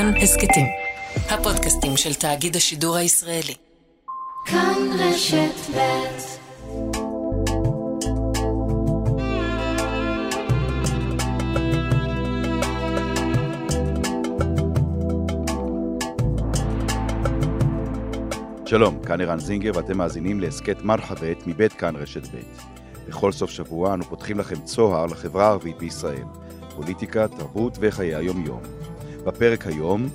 כאן הסכתים, הפודקאסטים של תאגיד השידור הישראלי. כאן רשת ב' שלום, כאן ערן זינגר ואתם מאזינים להסכת מרחבת מבית כאן רשת ב'. בכל סוף שבוע אנו פותחים לכם צוהר לחברה הערבית בישראל, פוליטיקה, תרבות וחיי היום-יום. בפרק היום,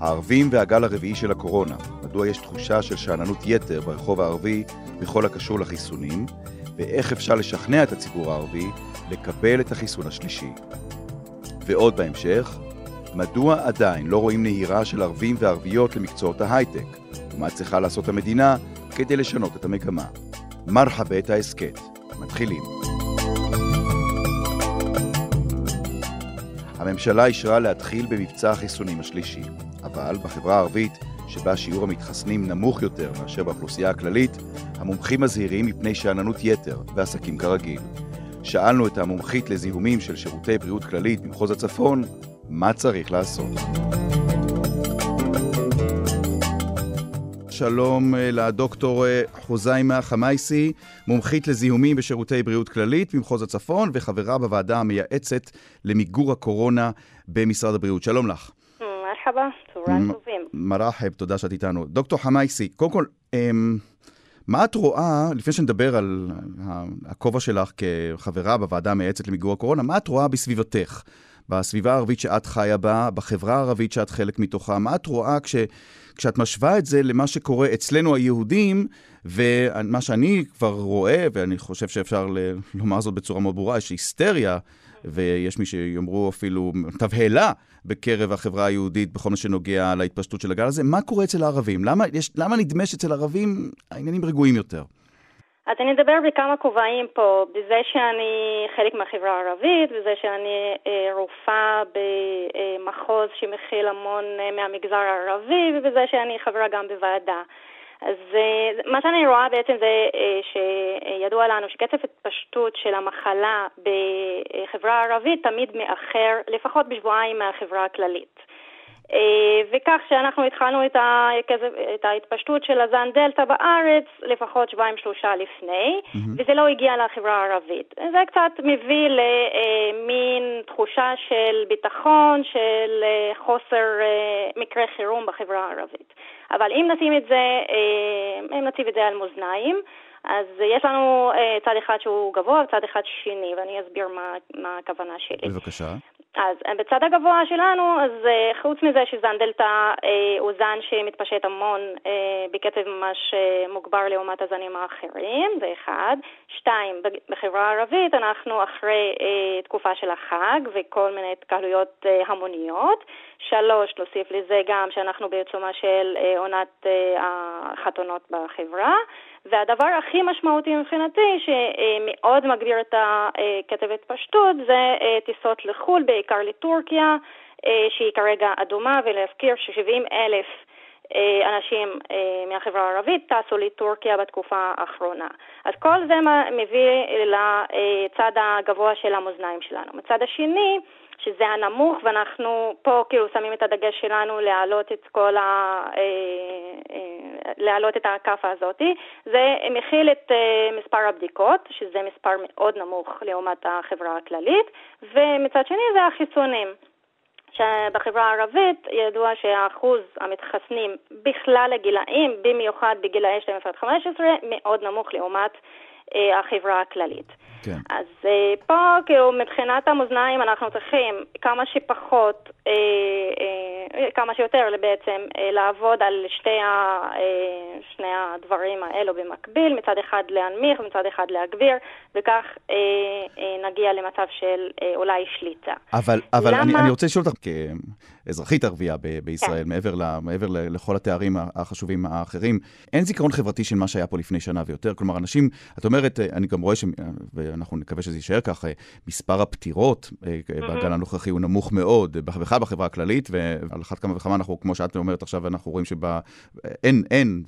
הערבים והגל הרביעי של הקורונה, מדוע יש תחושה של שאננות יתר ברחוב הערבי בכל הקשור לחיסונים, ואיך אפשר לשכנע את הציבור הערבי לקבל את החיסון השלישי. ועוד בהמשך, מדוע עדיין לא רואים נהירה של ערבים וערביות למקצועות ההייטק, ומה צריכה לעשות המדינה כדי לשנות את המגמה. מרחבה את ההסכת. מתחילים. הממשלה אישרה להתחיל במבצע החיסונים השלישי, אבל בחברה הערבית, שבה שיעור המתחסנים נמוך יותר מאשר באוכלוסייה הכללית, המומחים מזהירים מפני שאננות יתר ועסקים כרגיל. שאלנו את המומחית לזיהומים של שירותי בריאות כללית במחוז הצפון, מה צריך לעשות. שלום אה, לדוקטור אה, חוזיימה חמייסי, מומחית לזיהומים בשירותי בריאות כללית במחוז הצפון וחברה בוועדה המייעצת למיגור הקורונה במשרד הבריאות. שלום לך. מרחבה, צהריים טובים. מרחב, תודה שאת איתנו. דוקטור חמייסי, קודם כל, אמ, מה את רואה, לפני שנדבר על הכובע שלך כחברה בוועדה המייעצת למיגור הקורונה, מה את רואה בסביבתך? בסביבה הערבית שאת חיה בה, בחברה הערבית שאת חלק מתוכה, מה את רואה כש... כשאת משווה את זה למה שקורה אצלנו היהודים, ומה שאני כבר רואה, ואני חושב שאפשר לומר זאת בצורה מאוד ברורה, יש היסטריה, ויש מי שיאמרו אפילו תבהלה בקרב החברה היהודית בכל מה שנוגע להתפשטות של הגל הזה. מה קורה אצל הערבים? למה, יש, למה נדמה שאצל הערבים העניינים רגועים יותר? אז אני אדבר בכמה כובעים פה, בזה שאני חלק מהחברה הערבית, בזה שאני אה, רופאה במחוז שמכיל המון אה, מהמגזר הערבי, ובזה שאני חברה גם בוועדה. אז אה, מה שאני רואה בעצם זה שידוע לנו שקצב התפשטות של המחלה בחברה הערבית תמיד מאחר לפחות בשבועיים מהחברה הכללית. אה, וכך שאנחנו התחלנו את, ה, את ההתפשטות של הזן דלתא בארץ לפחות שבועיים שלושה לפני, mm-hmm. וזה לא הגיע לחברה הערבית. זה קצת מביא למין אה, תחושה של ביטחון, של אה, חוסר מקרה חירום בחברה הערבית. אבל אם נשים את זה, אם נציב את זה על מאזניים, אז יש לנו צד אחד שהוא גבוה וצד אחד שני, ואני אסביר מה, מה הכוונה שלי. בבקשה. אז אה, בצד הגבוה שלנו, אז אה, חוץ מזה שזן דלתא אה, הוא זן שמתפשט המון בקצב ממש מוגבר לעומת הזנים האחרים, זה אחד. שתיים, בחברה הערבית אנחנו אחרי תקופה של החג וכל מיני התקהלויות המוניות. שלוש, נוסיף לזה גם שאנחנו בעיצומה של עונת החתונות בחברה. והדבר הכי משמעותי מבחינתי, שמאוד מגביר את קצב ההתפשטות, זה טיסות לחו"ל, בעיקר לטורקיה, שהיא כרגע אדומה, ולהזכיר ש-70 אלף אנשים מהחברה הערבית טסו לטורקיה בתקופה האחרונה. אז כל זה מביא לצד הגבוה של המאזניים שלנו. מצד השני, שזה הנמוך, ואנחנו פה כאילו שמים את הדגש שלנו להעלות את כל ה... אה, אה, להעלות את הכאפה הזאתי. זה מכיל את אה, מספר הבדיקות, שזה מספר מאוד נמוך לעומת החברה הכללית, ומצד שני זה החיסונים. שבחברה הערבית ידוע שאחוז המתחסנים בכלל הגילאים, במיוחד בגילאי 12 15, מאוד נמוך לעומת החברה הכללית. כן. אז אה, פה, כאילו, מבחינת המאזניים אנחנו צריכים כמה שפחות, אה, אה, כמה שיותר בעצם, אה, לעבוד על שתי ה, אה, שני הדברים האלו במקביל, מצד אחד להנמיך ומצד אחד להגביר, וכך אה, אה, נגיע למצב של אה, אולי שליטה. אבל, אבל למה... אני, אני רוצה לשאול אותך, כאזרחית ערבייה ב- בישראל, כן. מעבר, ל, מעבר ל, לכל התארים החשובים האחרים, אין זיכרון חברתי של מה שהיה פה לפני שנה ויותר? כלומר, אנשים, את אומרת, אה, אני גם רואה ש... ואנחנו נקווה שזה יישאר כך, מספר הפטירות mm-hmm. בגל הנוכחי הוא נמוך מאוד, בכלל בחברה הכללית ועל אחת כמה וכמה אנחנו, כמו שאת אומרת עכשיו, אנחנו רואים שאין, אין,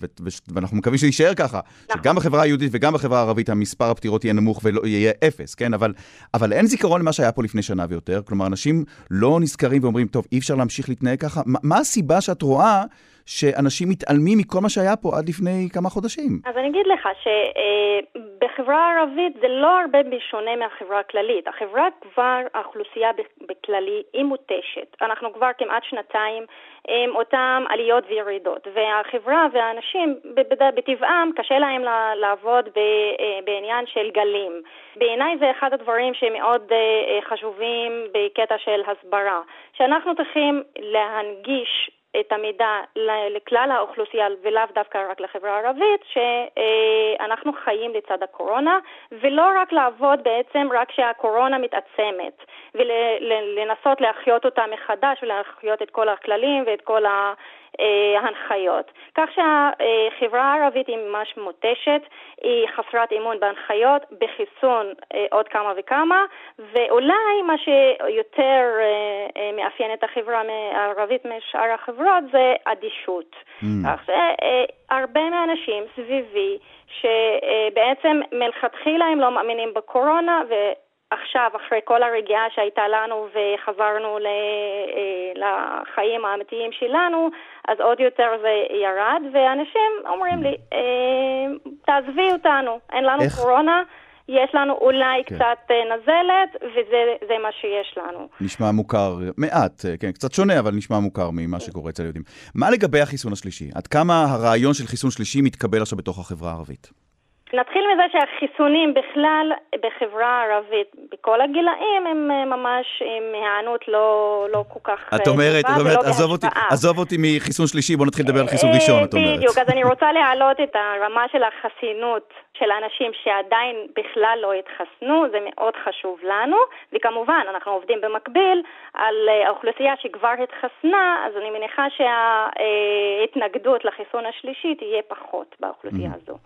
ואנחנו מקווים שיישאר ככה, נכון. שגם בחברה היהודית וגם בחברה הערבית המספר הפטירות יהיה נמוך ויהיה אפס, כן? אבל, אבל אין זיכרון למה שהיה פה לפני שנה ויותר, כלומר, אנשים לא נזכרים ואומרים, טוב, אי אפשר להמשיך להתנהג ככה. מה הסיבה שאת רואה שאנשים מתעלמים מכל מה שהיה פה עד לפני כמה חודשים. אז אני אגיד לך שבחברה הערבית זה לא הרבה בשונה מהחברה הכללית. החברה כבר, האוכלוסייה בכללי היא מותשת. אנחנו כבר כמעט שנתיים עם אותן עליות וירידות, והחברה והאנשים בטבעם קשה להם לעבוד בעניין של גלים. בעיניי זה אחד הדברים שמאוד אה, חשובים בקטע של הסברה, שאנחנו צריכים להנגיש את המידע לכלל האוכלוסייה ולאו דווקא רק לחברה הערבית, שאנחנו חיים לצד הקורונה, ולא רק לעבוד בעצם רק כשהקורונה מתעצמת, ולנסות להחיות אותה מחדש ולהחיות את כל הכללים ואת כל ה... ההנחיות. כך שהחברה הערבית היא ממש מותשת, היא חסרת אמון בהנחיות, בחיסון אה, עוד כמה וכמה, ואולי מה שיותר אה, אה, מאפיין את החברה הערבית משאר החברות זה אדישות. Mm. כך שהרבה מהאנשים סביבי שבעצם מלכתחילה הם לא מאמינים בקורונה ו... עכשיו, אחרי כל הרגיעה שהייתה לנו וחזרנו אה, לחיים האמיתיים שלנו, אז עוד יותר זה ירד, ואנשים אומרים לי, אה, תעזבי אותנו, אין לנו איך? קורונה. יש לנו אולי כן. קצת אה, נזלת, וזה מה שיש לנו. נשמע מוכר, מעט, כן, קצת שונה, אבל נשמע מוכר ממה שקורה אצל היהודים. מה לגבי החיסון השלישי? עד כמה הרעיון של חיסון שלישי מתקבל עכשיו בתוך החברה הערבית? נתחיל מזה שהחיסונים בכלל בחברה הערבית, בכל הגילאים, הם אה, ממש עם היענות לא, לא כל כך את אומרת, את אומרת, עזוב אותי, עזוב אותי מחיסון שלישי, בוא נתחיל לדבר על חיסון ראשון, את אומרת. בדיוק, אז אני רוצה להעלות את הרמה של החסינות של האנשים שעדיין בכלל לא התחסנו, זה מאוד חשוב לנו, וכמובן, אנחנו עובדים במקביל על אה, האוכלוסייה שכבר התחסנה, אז אני מניחה שההתנגדות לחיסון השלישי תהיה פחות באוכלוסייה הזו.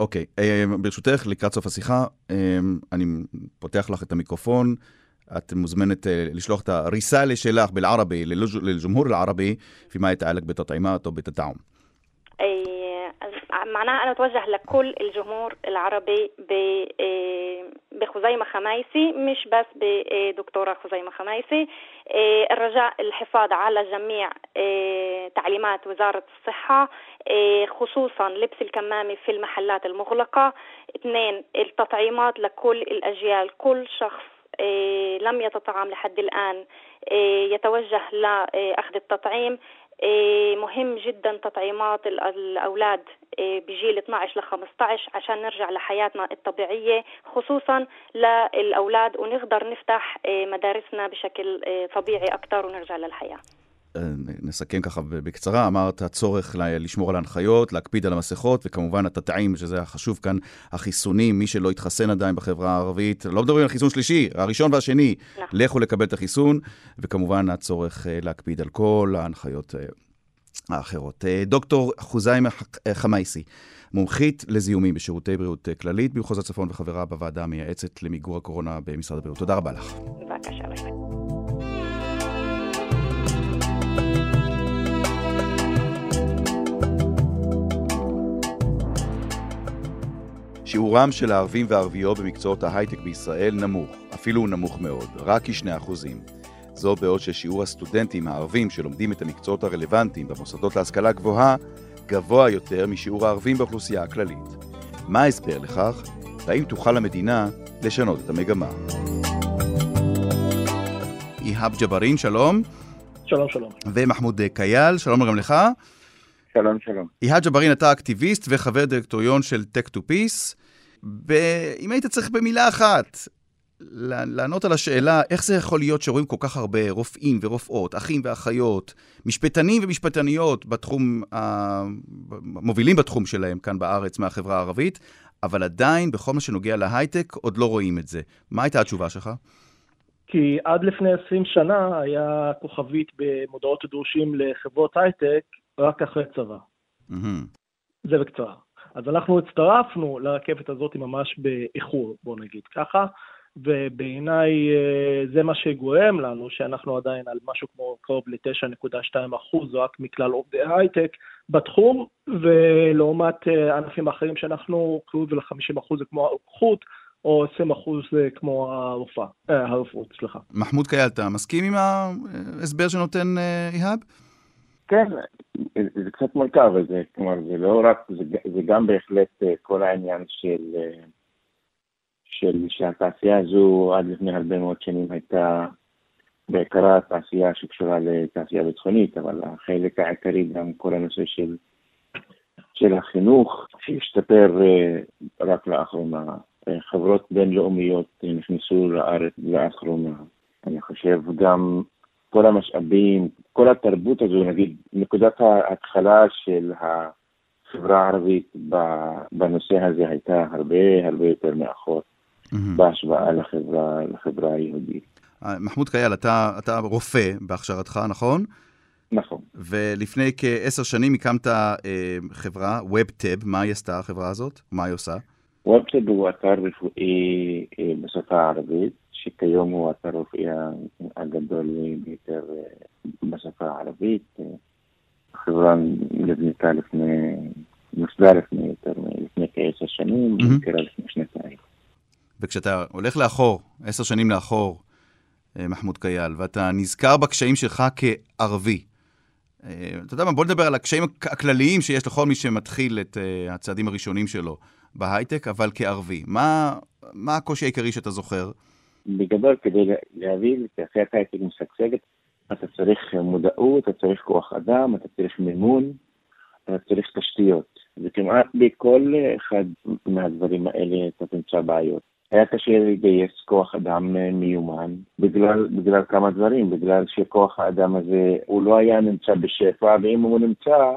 אוקיי, אה, ברשותך, לקראת סוף השיחה, אה, אני פותח לך את המיקרופון. את מוזמנת אה, לשלוח את הריסאלה שלך בערבי ללג'מהור العربي فيما يتعلق بالتطعيمات وبالتدعم. معناها أنا أتوجه لكل الجمهور العربي بخزيمة خمايسي مش بس بدكتورة خزيمة خمايسي الرجاء الحفاظ على جميع تعليمات وزارة الصحة خصوصا لبس الكمامة في المحلات المغلقة. اثنين التطعيمات لكل الأجيال. كل شخص لم يتطعم لحد الآن يتوجه لأخذ التطعيم. مهم جدا تطعيمات الأولاد بجيل 12 ل 15 عشان نرجع لحياتنا الطبيعية خصوصا للأولاد ونقدر نفتح مدارسنا بشكل طبيعي أكثر ونرجع للحياة. נסכם ככה בקצרה, אמרת הצורך לשמור על ההנחיות, להקפיד על המסכות, וכמובן התתאים, שזה החשוב כאן, החיסונים, מי שלא התחסן עדיין בחברה הערבית, לא מדברים על חיסון שלישי, הראשון והשני, נכון. לכו לקבל את החיסון, וכמובן הצורך אה, להקפיד על כל ההנחיות אה, האחרות. אה, דוקטור חוזיימה חמייסי, מומחית לזיהומים בשירותי בריאות כללית במחוז הצפון וחברה בוועדה המייעצת למיגור הקורונה במשרד הבריאות. תודה רבה לך. בבקשה. שיעורם של הערבים והערביות במקצועות ההייטק בישראל נמוך, אפילו נמוך מאוד, רק כ-2%. זו בעוד ששיעור הסטודנטים הערבים שלומדים את המקצועות הרלוונטיים במוסדות להשכלה גבוהה גבוה יותר משיעור הערבים באוכלוסייה הכללית. מה ההסבר לכך? והאם תוכל המדינה לשנות את המגמה? איהאב ג'בארין, שלום. שלום, שלום. ומחמוד קייל, שלום גם לך. שלום, שלום. איהאב ג'בארין, אתה אקטיביסט וחבר דירקטוריון של Tech to Peace. אם היית צריך במילה אחת לענות על השאלה איך זה יכול להיות שרואים כל כך הרבה רופאים ורופאות, אחים ואחיות, משפטנים ומשפטניות בתחום, המובילים בתחום שלהם כאן בארץ מהחברה הערבית, אבל עדיין בכל מה שנוגע להייטק עוד לא רואים את זה. מה הייתה התשובה שלך? כי עד לפני 20 שנה היה כוכבית במודעות דרושים לחברות הייטק רק אחרי צבא. Mm-hmm. זה בקצרה. אז אנחנו הצטרפנו לרכבת הזאת ממש באיחור, בוא נגיד ככה, ובעיניי אה, זה מה שגורם לנו, שאנחנו עדיין על משהו כמו קרוב ל-9.2 אחוז, רק מכלל עובדי הייטק בתחום, ולעומת אה, ענפים אחרים שאנחנו קרוב ל-50 אחוז זה כמו הרוקחות, או 20 אחוז כמו הרופאה, הרפאות, סליחה. מחמוד קייל, אתה מסכים עם ההסבר שנותן איהאב? כן, זה קצת מורכב, זה, כלומר, זה לא רק, זה, זה גם בהחלט כל העניין של של שהתעשייה הזו עד לפני הרבה מאוד שנים הייתה בעיקרה תעשייה שקשורה לתעשייה ביטחונית, אבל החלק העיקרי גם כל הנושא של, של החינוך שהשתפר אה, רק לאחרונה. חברות בינלאומיות נכנסו לארץ לאחרונה. אני חושב גם כל המשאבים, כל התרבות הזו, נגיד, נקודת ההתחלה של החברה הערבית בנושא הזה הייתה הרבה הרבה יותר מאחור. בהשוואה לחברה, לחברה היהודית. אה, מחמוד קייל, אתה, אתה רופא בהכשרתך, נכון? נכון. ולפני כעשר שנים הקמת אה, חברה, WebTab, מה היא עשתה, החברה הזאת? מה היא עושה? WebTab הוא אתר רפואי אה, בשפה הערבית, שכיום הוא אתר רפואי הגדול ביותר אה, בשפה הערבית. אה, החברה נבנתה לפני, נוסדה לפני יותר, לפני כעשר שנים, mm-hmm. לפני שנתיים. וכשאתה הולך לאחור, עשר שנים לאחור, אה, מחמוד קייל, ואתה נזכר בקשיים שלך כערבי, אתה יודע מה, בוא נדבר על הקשיים הכלליים שיש לכל מי שמתחיל את הצעדים הראשונים שלו בהייטק, אבל כערבי. מה, מה הקושי העיקרי שאתה זוכר? בגדול, כדי להבין תעשיית הייטק משגשגת, אתה צריך מודעות, אתה צריך כוח אדם, אתה צריך מימון, אתה צריך תשתיות. וכמעט בכל אחד מהדברים האלה אתה תמצא בעיות. היה קשה לגייס כוח אדם אה, מיומן בגלל, בגלל כמה דברים, בגלל שכוח האדם הזה הוא לא היה נמצא בשפע, ואם הוא נמצא,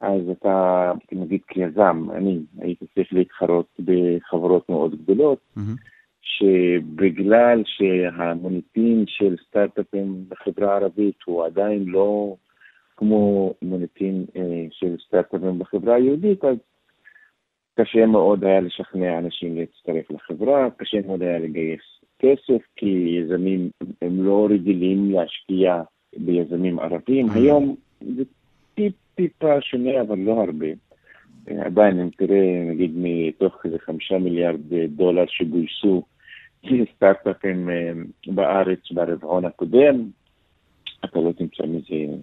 אז אתה, נגיד כיזם, אני הייתי צריך להתחרות בחברות מאוד גדולות, mm-hmm. שבגלל שהמוניטין של סטארט-אפים בחברה הערבית הוא עדיין לא כמו מוניטין אה, של סטארט-אפים בחברה היהודית, אז קשה מאוד היה לשכנע אנשים להצטרף לחברה, קשה מאוד היה לגייס כסף, כי יזמים הם לא רגילים להשקיע ביזמים ערבים. Mm. היום זה טיפ-טיפה שונה, אבל לא הרבה. עדיין, אם תראה, נגיד, מתוך איזה חמישה מיליארד דולר שגויסו סטארט-אפים אה, בארץ ברבעון הקודם, אתה לא תמצא מזה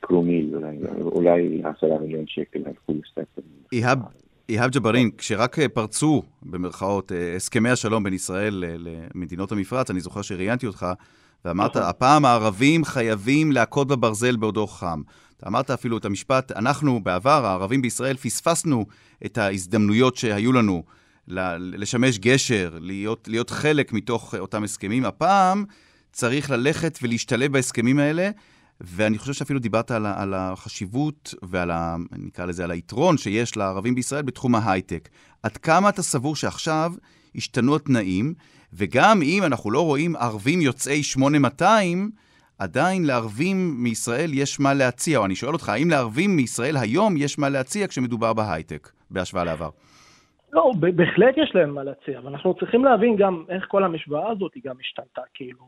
קרומיל, אולי, אולי עשרה מיליון שקל הלכו לסטארט-אפים. איהאב ג'בארין, כשרק אה, פרצו, במרכאות, אה, הסכמי השלום בין ישראל למדינות המפרץ, אני זוכר שראיינתי אותך, ואמרת, נכון. הפעם הערבים חייבים להכות בברזל בעודו חם. אתה אמרת אפילו את המשפט, אנחנו בעבר, הערבים בישראל, פספסנו את ההזדמנויות שהיו לנו לשמש גשר, להיות, להיות חלק מתוך אותם הסכמים. הפעם צריך ללכת ולהשתלב בהסכמים האלה, ואני חושב שאפילו דיברת על, על החשיבות ועל, ה, נקרא לזה, על היתרון שיש לערבים בישראל בתחום ההייטק. עד כמה אתה סבור שעכשיו השתנו התנאים, וגם אם אנחנו לא רואים ערבים יוצאי 8200, עדיין לערבים מישראל יש מה להציע, או אני שואל אותך, האם לערבים מישראל היום יש מה להציע כשמדובר בהייטק, בהשוואה לעבר? לא, בהחלט יש להם מה להציע, אבל אנחנו צריכים להבין גם איך כל המשוואה הזאת היא גם השתנתה, כאילו,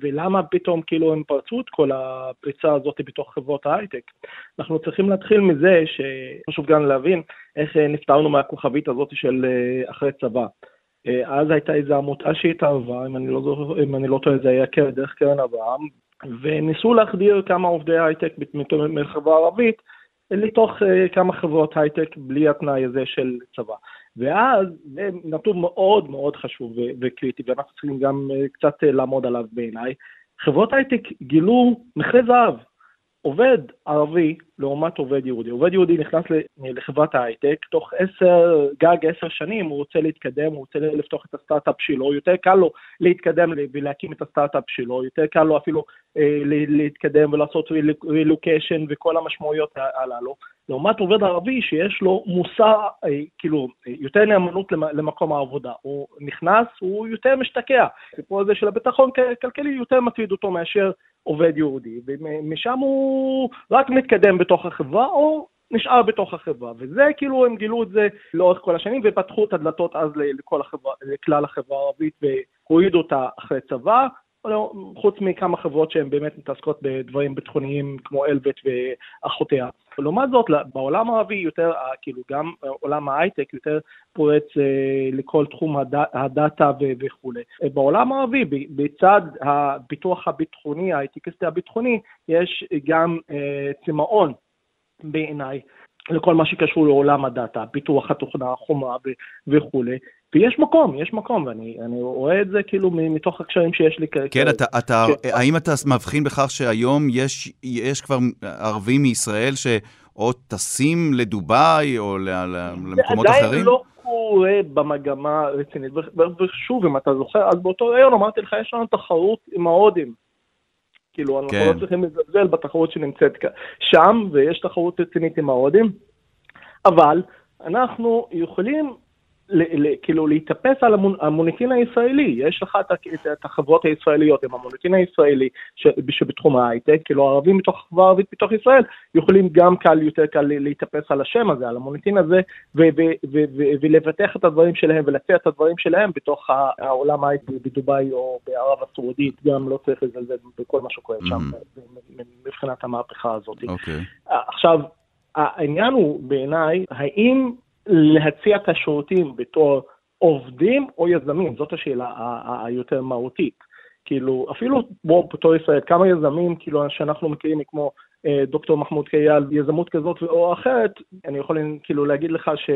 ולמה פתאום כאילו הם פרצו את כל הפריצה הזאת בתוך חברות ההייטק. אנחנו צריכים להתחיל מזה שחשוב גם להבין איך נפטרנו מהכוכבית הזאת של אה, אחרי צבא. אה, אז הייתה איזו עמותה שהתערבה, אם אני לא, אם אני לא טועה זה היה דרך קרן אברהם, וניסו להחדיר כמה עובדי הייטק מחברה ערבית לתוך uh, כמה חברות הייטק בלי התנאי הזה של צבא. ואז זה נתון מאוד מאוד חשוב וקריטי, ואנחנו צריכים גם uh, קצת uh, לעמוד עליו בעיניי. חברות הייטק גילו מכרה זהב. עובד ערבי לעומת עובד יהודי. עובד יהודי נכנס לחברת ההייטק, תוך עשר, גג עשר שנים הוא רוצה להתקדם, הוא רוצה לפתוח את הסטארט-אפ שלו, יותר קל לו להתקדם ולהקים את הסטארט-אפ שלו, יותר קל לו אפילו אה, להתקדם ולעשות רילוקיישן וכל המשמעויות הללו. לעומת עובד ערבי שיש לו מוסר, אה, כאילו, יותר נאמנות למקום העבודה. הוא נכנס, הוא יותר משתקע. הסיפור הזה של הביטחון הכלכלי יותר מטריד אותו מאשר עובד יהודי, ומשם הוא רק מתקדם בתוך החברה, או נשאר בתוך החברה, וזה כאילו הם גילו את זה לאורך כל השנים ופתחו את הדלתות אז לכל החברה, לכלל החברה הערבית והורידו אותה אחרי צבא, לא, חוץ מכמה חברות שהן באמת מתעסקות בדברים ביטחוניים כמו אלבט ואחותיה. לעומת זאת, בעולם הערבי יותר, כאילו גם עולם ההייטק יותר פורץ אה, לכל תחום הד, הדאטה וכולי. בעולם הערבי, בצד הפיתוח הביטחוני, ההייטקיסטי הביטחוני, יש גם אה, צמאון בעיניי לכל מה שקשור לעולם הדאטה, פיתוח התוכנה, החומה וכולי. ויש מקום, יש מקום, ואני רואה את זה כאילו מתוך הקשרים שיש לי. כן, אתה, אתה, כן. האם אתה מבחין בכך שהיום יש, יש כבר ערבים מישראל שאו טסים לדובאי או למקומות אחרים? זה עדיין לא קורה במגמה רצינית. ושוב, אם אתה זוכר, אז באותו רעיון אמרתי לך, יש לנו תחרות עם ההודים. כאילו, אנחנו כן. לא צריכים לזלזל בתחרות שנמצאת שם, ויש תחרות רצינית עם ההודים, אבל אנחנו יכולים כאילו להתאפס על המוניטין הישראלי, יש לך את החברות הישראליות עם המוניטין הישראלי שבתחום ההייטק, כאילו הערבים מתוך החברה הערבית בתוך ישראל יכולים גם קל, יותר קל להתאפס על השם הזה, על המוניטין הזה, ולבטח את הדברים שלהם ולהציע את הדברים שלהם בתוך העולם ההייטק בדובאי או בערב הסעודית, גם לא צריך לזלזל בכל מה שקורה שם mm-hmm. מבחינת המהפכה הזאת. אוקיי. עכשיו, העניין הוא בעיניי, האם להציע את השירותים בתור עובדים או יזמים, זאת השאלה היותר מהותית. כאילו, אפילו בוא, בתור ישראל, כמה יזמים, כאילו, שאנחנו מכירים, כמו אה, דוקטור מחמוד קייל, יזמות כזאת או אחרת, אני יכול כאילו להגיד לך ש...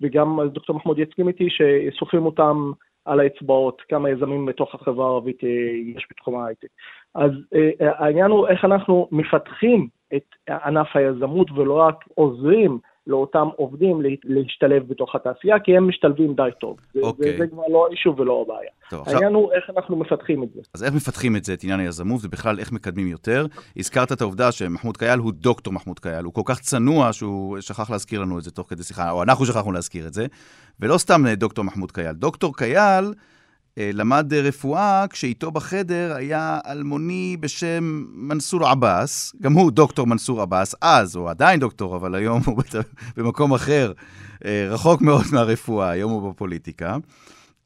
וגם דוקטור מחמוד יסכים איתי, שסופרים אותם על האצבעות, כמה יזמים בתוך החברה הערבית אה, יש בתחום ההייטק. אז אה, העניין הוא איך אנחנו מפתחים את ענף היזמות ולא רק עוזרים לאותם עובדים להשתלב בתוך התעשייה, כי הם משתלבים די טוב. אוקיי. זה, זה כבר לא אישו ולא הבעיה. טוב, העניין עכשיו... הוא איך אנחנו מפתחים את זה. אז איך מפתחים את זה, את עניין היזמות, ובכלל איך מקדמים יותר? הזכרת את העובדה שמחמוד קייל הוא דוקטור מחמוד קייל, הוא כל כך צנוע שהוא שכח להזכיר לנו את זה תוך כדי שיחה, או אנחנו שכחנו להזכיר את זה, ולא סתם דוקטור מחמוד קייל. דוקטור קייל... אה, למד רפואה כשאיתו בחדר היה אלמוני בשם מנסור עבאס, גם הוא דוקטור מנסור עבאס, אז, הוא עדיין דוקטור, אבל היום הוא במקום אחר, אה, רחוק מאוד מהרפואה, היום הוא בפוליטיקה.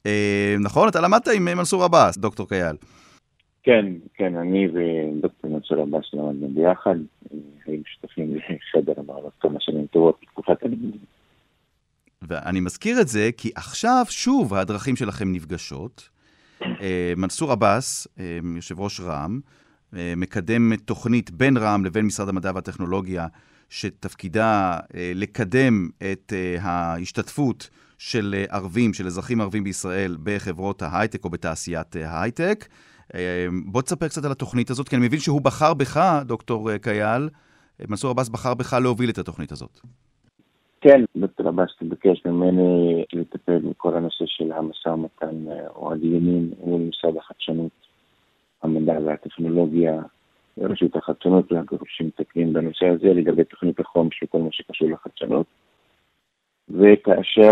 אה, נכון? אתה למדת עם מנסור עבאס, דוקטור קייל. כן, כן, אני ודוקטור מנסור עבאס למדנו ביחד, היינו שותפים לחדר המערכת כמה שנים טובות בתקופת הלימודים. ואני מזכיר את זה כי עכשיו שוב הדרכים שלכם נפגשות. אה, מנסור עבאס, אה, יושב ראש רע"מ, אה, מקדם תוכנית בין רע"מ לבין משרד המדע והטכנולוגיה, שתפקידה לקדם את ההשתתפות של ערבים, של אזרחים ערבים בישראל בחברות ההייטק או בתעשיית ההייטק. בוא תספר קצת על התוכנית הזאת, כי אני מבין שהוא בחר בך, דוקטור קייל, מנסור עבאס בחר בך להוביל את התוכנית הזאת. כן, דוקטור עבאס ביקש ממני לטפל בכל הנושא של המשא ומתן אה, או הדיונים מול משרד החדשנות, המדע והטכנולוגיה, רשות החדשנות והגורם שמטפלים בנושא הזה לגבי תוכנית החום של כל מה שקשור לחדשנות. וכאשר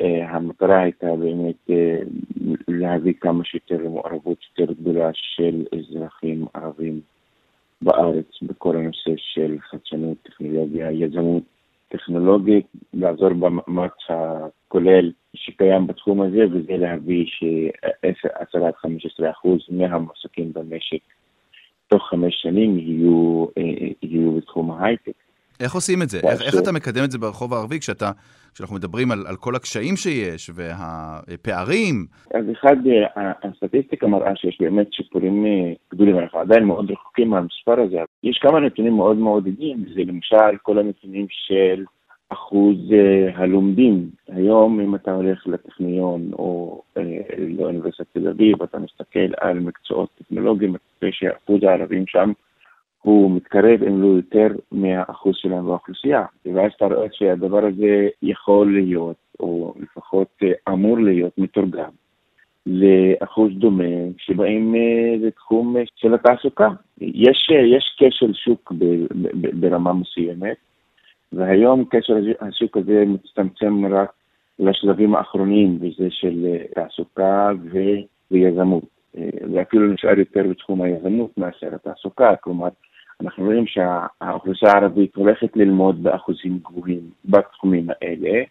אה, המטרה הייתה באמת אה, להביא כמה שיותר למעורבות יותר גדולה של אזרחים ערבים בארץ בכל הנושא של חדשנות, טכנולוגיה, יזמות טכנולוגית, לעזור במאמץ הכולל שקיים בתחום הזה, וזה להביא ש-10 עד 15 אחוז מהמועסקים במשק תוך חמש שנים יהיו, אה, יהיו בתחום ההייטק. איך עושים את זה? איך, איך אתה מקדם את זה ברחוב הערבי כשאתה, כשאנחנו מדברים על, על כל הקשיים שיש והפערים? אז אחד, אה, הסטטיסטיקה מראה שיש באמת שיפורים אה, גדולים, אנחנו עדיין מאוד רחוקים מהמספר הזה. יש כמה נתונים מאוד מעודדים, זה למשל כל הנתונים של אחוז uh, הלומדים. היום אם אתה הולך לטכניון או uh, לאוניברסיטת תל אביב, אתה מסתכל על מקצועות טכנולוגיים, אתה רואה שאחוז הערבים שם הוא מתקרב, אם לא יותר, מהאחוז שלהם באוכלוסייה. ואז אתה רואה שהדבר הזה יכול להיות, או לפחות uh, אמור להיות מתורגם לאחוז דומה שבאים uh, לתחום של התעסוקה. יש, יש כשל שוק ב, ב, ב, ברמה מסוימת, והיום קשר השוק הזה מצטמצם רק לשלבים האחרונים, וזה של אה, תעסוקה ו... ויזמות. אה, ואפילו נשאר יותר בתחום היזמות מאשר התעסוקה, כלומר, אנחנו רואים שהאוכלוסייה הערבית הולכת ללמוד באחוזים גבוהים בתחומים האלה.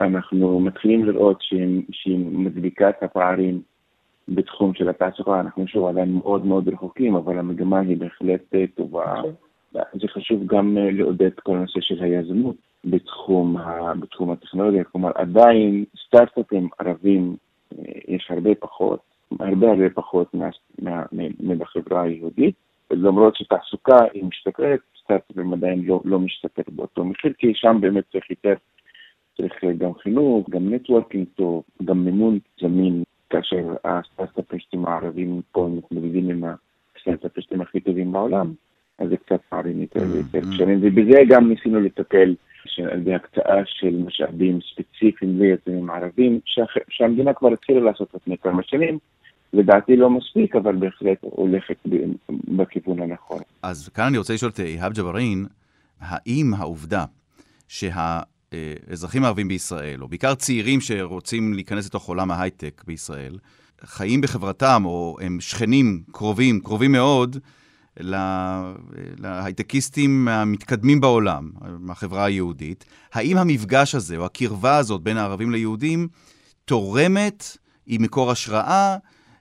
אנחנו מתחילים לראות שהיא מדביקה את הפערים בתחום של התעסוקה, אנחנו שוב עדיין מאוד מאוד רחוקים, אבל המגמה היא בהחלט אה, טובה. נכון. זה חשוב גם אה, לעודד כל הנושא של היזמות בתחום, ה, בתחום הטכנולוגיה, כלומר עדיין סטארט-אפים ערבים אה, יש הרבה פחות, הרבה הרבה פחות מבחברה היהודית, למרות שתעסוקה היא משתפרת, סטארט-אפים עדיין לא, לא משתפר באותו מחיר, כי שם באמת צריך יותר, צריך גם חינוך, גם נטוורקינג טוב, גם מימון זמין כאשר הסטארט-אפיסטים הערבים פה מתמודדים עם הסטארט-אפיסטים הכי טובים בעולם, אז זה קצת פערים יותר ויותר mm-hmm. קשרים, ובזה גם ניסינו לטפל על ידי הקצאה של משאבים ספציפיים ליזמים ערבים, שהמדינה כבר התחילה לעשות לפני כמה שנים. לדעתי לא מספיק, אבל בהחלט הולכת בכיוון הנכון. אז כאן אני רוצה לשאול את איהאב ג'בארין, האם העובדה שה... אזרחים ערבים בישראל, או בעיקר צעירים שרוצים להיכנס לתוך עולם ההייטק בישראל, חיים בחברתם, או הם שכנים קרובים, קרובים מאוד, להייטקיסטים המתקדמים בעולם, מהחברה היהודית. האם המפגש הזה, או הקרבה הזאת בין הערבים ליהודים, תורמת, היא מקור השראה, אה,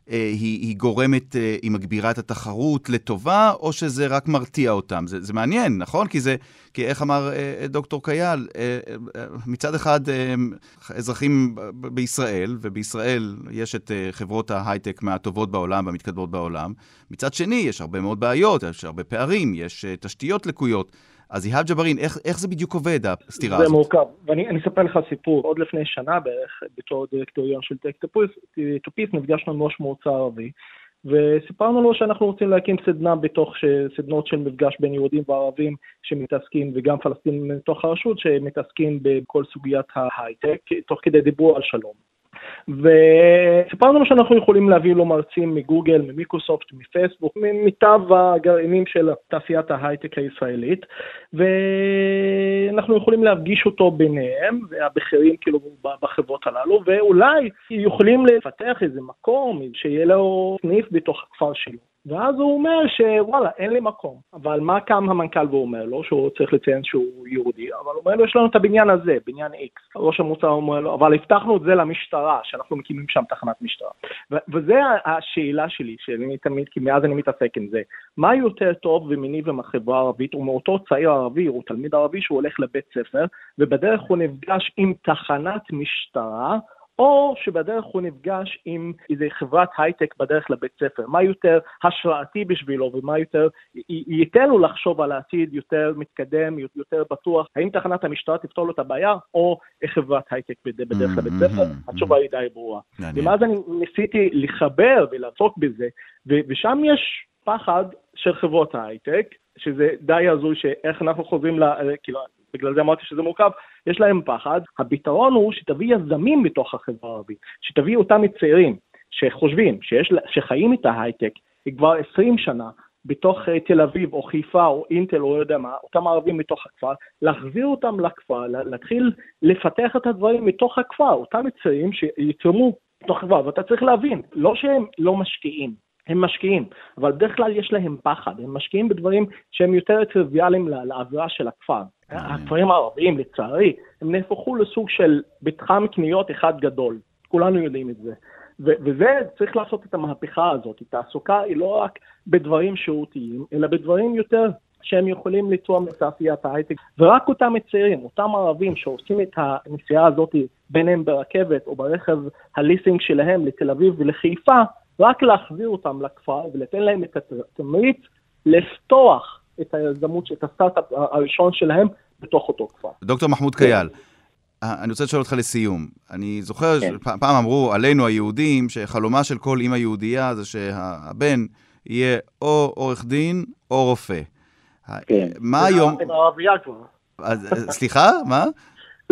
היא, היא גורמת, אה, היא מגבירה את התחרות לטובה, או שזה רק מרתיע אותם? זה, זה מעניין, נכון? כי זה, כי איך אמר אה, דוקטור קייל, מצד אחד אזרחים בישראל, ובישראל יש את חברות ההייטק מהטובות בעולם והמתקדמות בעולם, מצד שני יש הרבה מאוד בעיות, יש הרבה פערים, יש תשתיות לקויות. אז איהאב ג'בארין, איך, איך זה בדיוק עובד, הסתירה זה הזאת? זה מורכב, ואני אספר לך סיפור. עוד לפני שנה בערך, בתור דירקטוריון של Tech2Peace, נפגשנו עם ראש מועצה ערבי, וסיפרנו לו שאנחנו רוצים להקים סדנה בתוך סדנות של מפגש בין יהודים וערבים שמתעסקים, וגם פלסטינים מתוך הרשות, שמתעסקים בכל סוגיית ההייטק, תוך כדי דיבור על שלום. וסיפרנו שאנחנו יכולים להביא לו מרצים מגוגל, ממיקרוסופט, מפייסבוק, ממיטב הגרעינים של תעשיית ההייטק הישראלית, ואנחנו יכולים להפגיש אותו ביניהם, והבכירים כאילו בחברות הללו, ואולי יכולים לפתח איזה מקום, שיהיה לו סניף בתוך הכפר שלו. ואז הוא אומר שוואלה, אין לי מקום. אבל מה קם המנכ"ל ואומר לו? שהוא צריך לציין שהוא יהודי, אבל הוא אומר לו, יש לנו את הבניין הזה, בניין X. ראש המוצר אומר לו, אבל הבטחנו את זה למשטרה, שאנחנו מקימים שם תחנת משטרה. וזו השאלה שלי, שאני תמיד, כי מאז אני מתעסק עם זה. מה יותר טוב ומניב עם החברה הערבית, הוא מאותו צעיר ערבי, הוא תלמיד ערבי שהוא הולך לבית ספר, ובדרך הוא נפגש עם תחנת משטרה, או שבדרך הוא נפגש עם איזה חברת הייטק בדרך לבית ספר. מה יותר השראתי בשבילו ומה יותר ייתן לו לחשוב על העתיד יותר מתקדם, יותר בטוח, האם תחנת המשטרה תפתור לו את הבעיה, או חברת הייטק בדרך לבית ספר? התשובה היא די ברורה. ומאז אני ניסיתי לחבר ולעסוק בזה, ושם יש פחד של חברות ההייטק, שזה די הזוי שאיך אנחנו חוזרים, ל... כאילו, בגלל זה אמרתי שזה מורכב, יש להם פחד. הפתרון הוא שתביא יזמים בתוך החברה הערבית, שתביא אותם צעירים שחושבים, שיש, שחיים את ההייטק כבר 20 שנה, בתוך אה, תל אביב או חיפה או אינטל או לא יודע מה, אותם ערבים מתוך הכפר, להחזיר אותם לכפר, להתחיל לפתח את הדברים מתוך הכפר, אותם צעירים שיתרמו מתוך הכפר, ואתה צריך להבין, לא שהם לא משקיעים, הם משקיעים, אבל בדרך כלל יש להם פחד, הם משקיעים בדברים שהם יותר טריוויאליים לאווירה של הכפר. הכפרים הערביים, לצערי, הם נהפכו לסוג של מתחם קניות אחד גדול. כולנו יודעים את זה. וזה, צריך לעשות את המהפכה הזאת. תעסוקה היא לא רק בדברים שירותיים, אלא בדברים יותר שהם יכולים לתרום לתעשיית ההייטק. ורק אותם צעירים, אותם ערבים שעושים את הנסיעה הזאת, בין אם ברכבת או ברכב הליסינג שלהם לתל אביב ולחיפה, רק להחזיר אותם לכפר ולתן להם את התמריץ לפתוח את היזמות, את הסטארט-אפ הראשון שלהם בתוך אותו כפר. דוקטור מחמוד קייל, אה, אני רוצה לשאול אותך לסיום. אני זוכר כן. שפעם אמרו עלינו היהודים, שחלומה של כל אימא יהודייה זה שהבן יהיה או עורך דין או רופא. כן. מה היום... זה ערבייה כבר. סליחה? מה?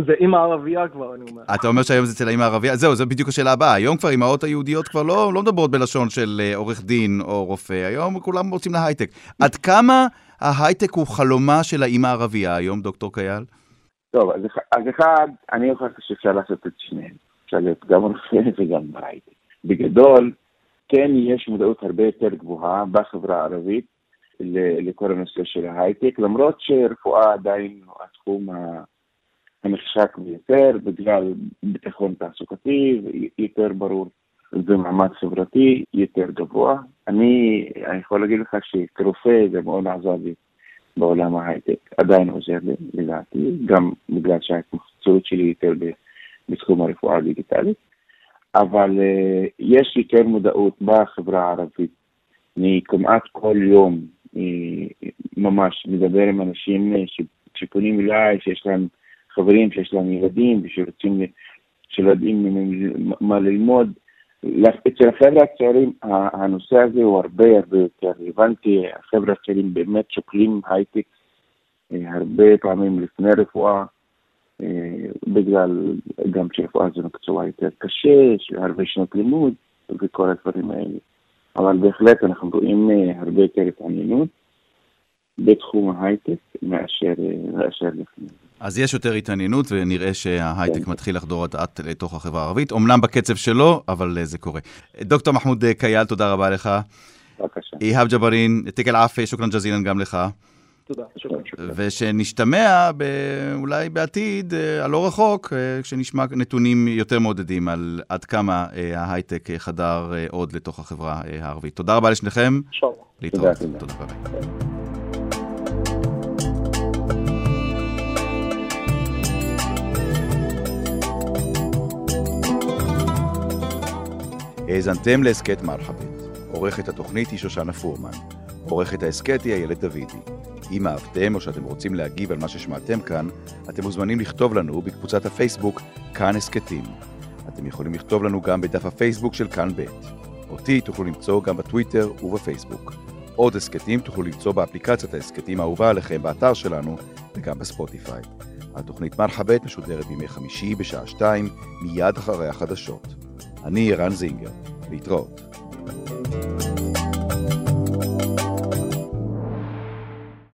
זה אימא ערבייה כבר, אני אומר. אתה אומר שהיום זה אצל האימא ערבייה? זהו, זו בדיוק השאלה הבאה. היום כבר אימהות היהודיות כבר לא, לא מדברות בלשון של אה, עורך דין או רופא, היום כולם רוצים להייטק. עד כמה ההייטק הוא חלומה של האימא הערבייה היום, דוקטור קייל? טוב, אז, אז אחד, אני חושב שאפשר לעשות את שניהם. אפשר להיות גם רופא וגם בהייטק. בגדול, כן יש מודעות הרבה יותר גבוהה בחברה הערבית לכל הנושא של ההייטק, למרות שרפואה עדיין הוא התחום הנחשק ביותר, בגלל ביטחון תעסוקתי יותר ברור ומעמד חברתי יותר גבוה. אני, יכול להגיד לך שכרופא זה מאוד עזר לי בעולם ההייטק, עדיין עוזר לי לדעתי, גם בגלל שההתמחצות שלי יותר בתחום הרפואה הדיגיטלית, אבל uh, יש יותר מודעות בחברה הערבית. אני כמעט כל יום uh, ממש מדבר עם אנשים uh, שפונים אליי, שיש להם חברים, שיש להם ילדים ושרוצים, שלא יודעים מה ללמוד. אצל החבר'ה הצעירים הנושא הזה הוא הרבה הרבה יותר רלוונטי, החבר'ה הצעירים באמת שוקלים הייטק הרבה פעמים לפני רפואה, בגלל גם שרפואה זה מקצוע יותר קשה, הרבה שנות לימוד וכל הדברים האלה. אבל בהחלט אנחנו רואים הרבה יותר התעניינות בתחום ההייטק מאשר, מאשר לפני. אז יש יותר התעניינות, ונראה שההייטק כן. מתחיל לחדור עד לתוך החברה הערבית, אמנם בקצב שלו, אבל זה קורה. דוקטור מחמוד קייל, תודה רבה לך. בבקשה. איהאב ג'בארין, תיק אל-עפי, שוכרן ג'זילן גם לך. תודה, שוכרן. ושנשתמע אולי בעתיד, אה, הלא רחוק, אה, כשנשמע נתונים יותר מעודדים על עד כמה אה, ההייטק חדר עוד לתוך החברה הערבית. תודה רבה לשניכם. שלום. להתראות. תודה, תודה. תודה. האזנתם להסכת מרחבת. עורכת התוכנית היא שושנה פורמן. עורכת ההסכת היא איילת דוידי. אם אהבתם או שאתם רוצים להגיב על מה ששמעתם כאן, אתם מוזמנים לכתוב לנו בקבוצת הפייסבוק כאן הסכתים. אתם יכולים לכתוב לנו גם בדף הפייסבוק של כאן ב'. אותי תוכלו למצוא גם בטוויטר ובפייסבוק. עוד הסכתים תוכלו למצוא באפליקציית ההסכתים האהובה עליכם באתר שלנו וגם בספוטיפיי. התוכנית מרחבת משודרת בימי חמישי בשעה שתיים, מיד אחרי החדשות. אני ערן זינגר. להתראות. thank you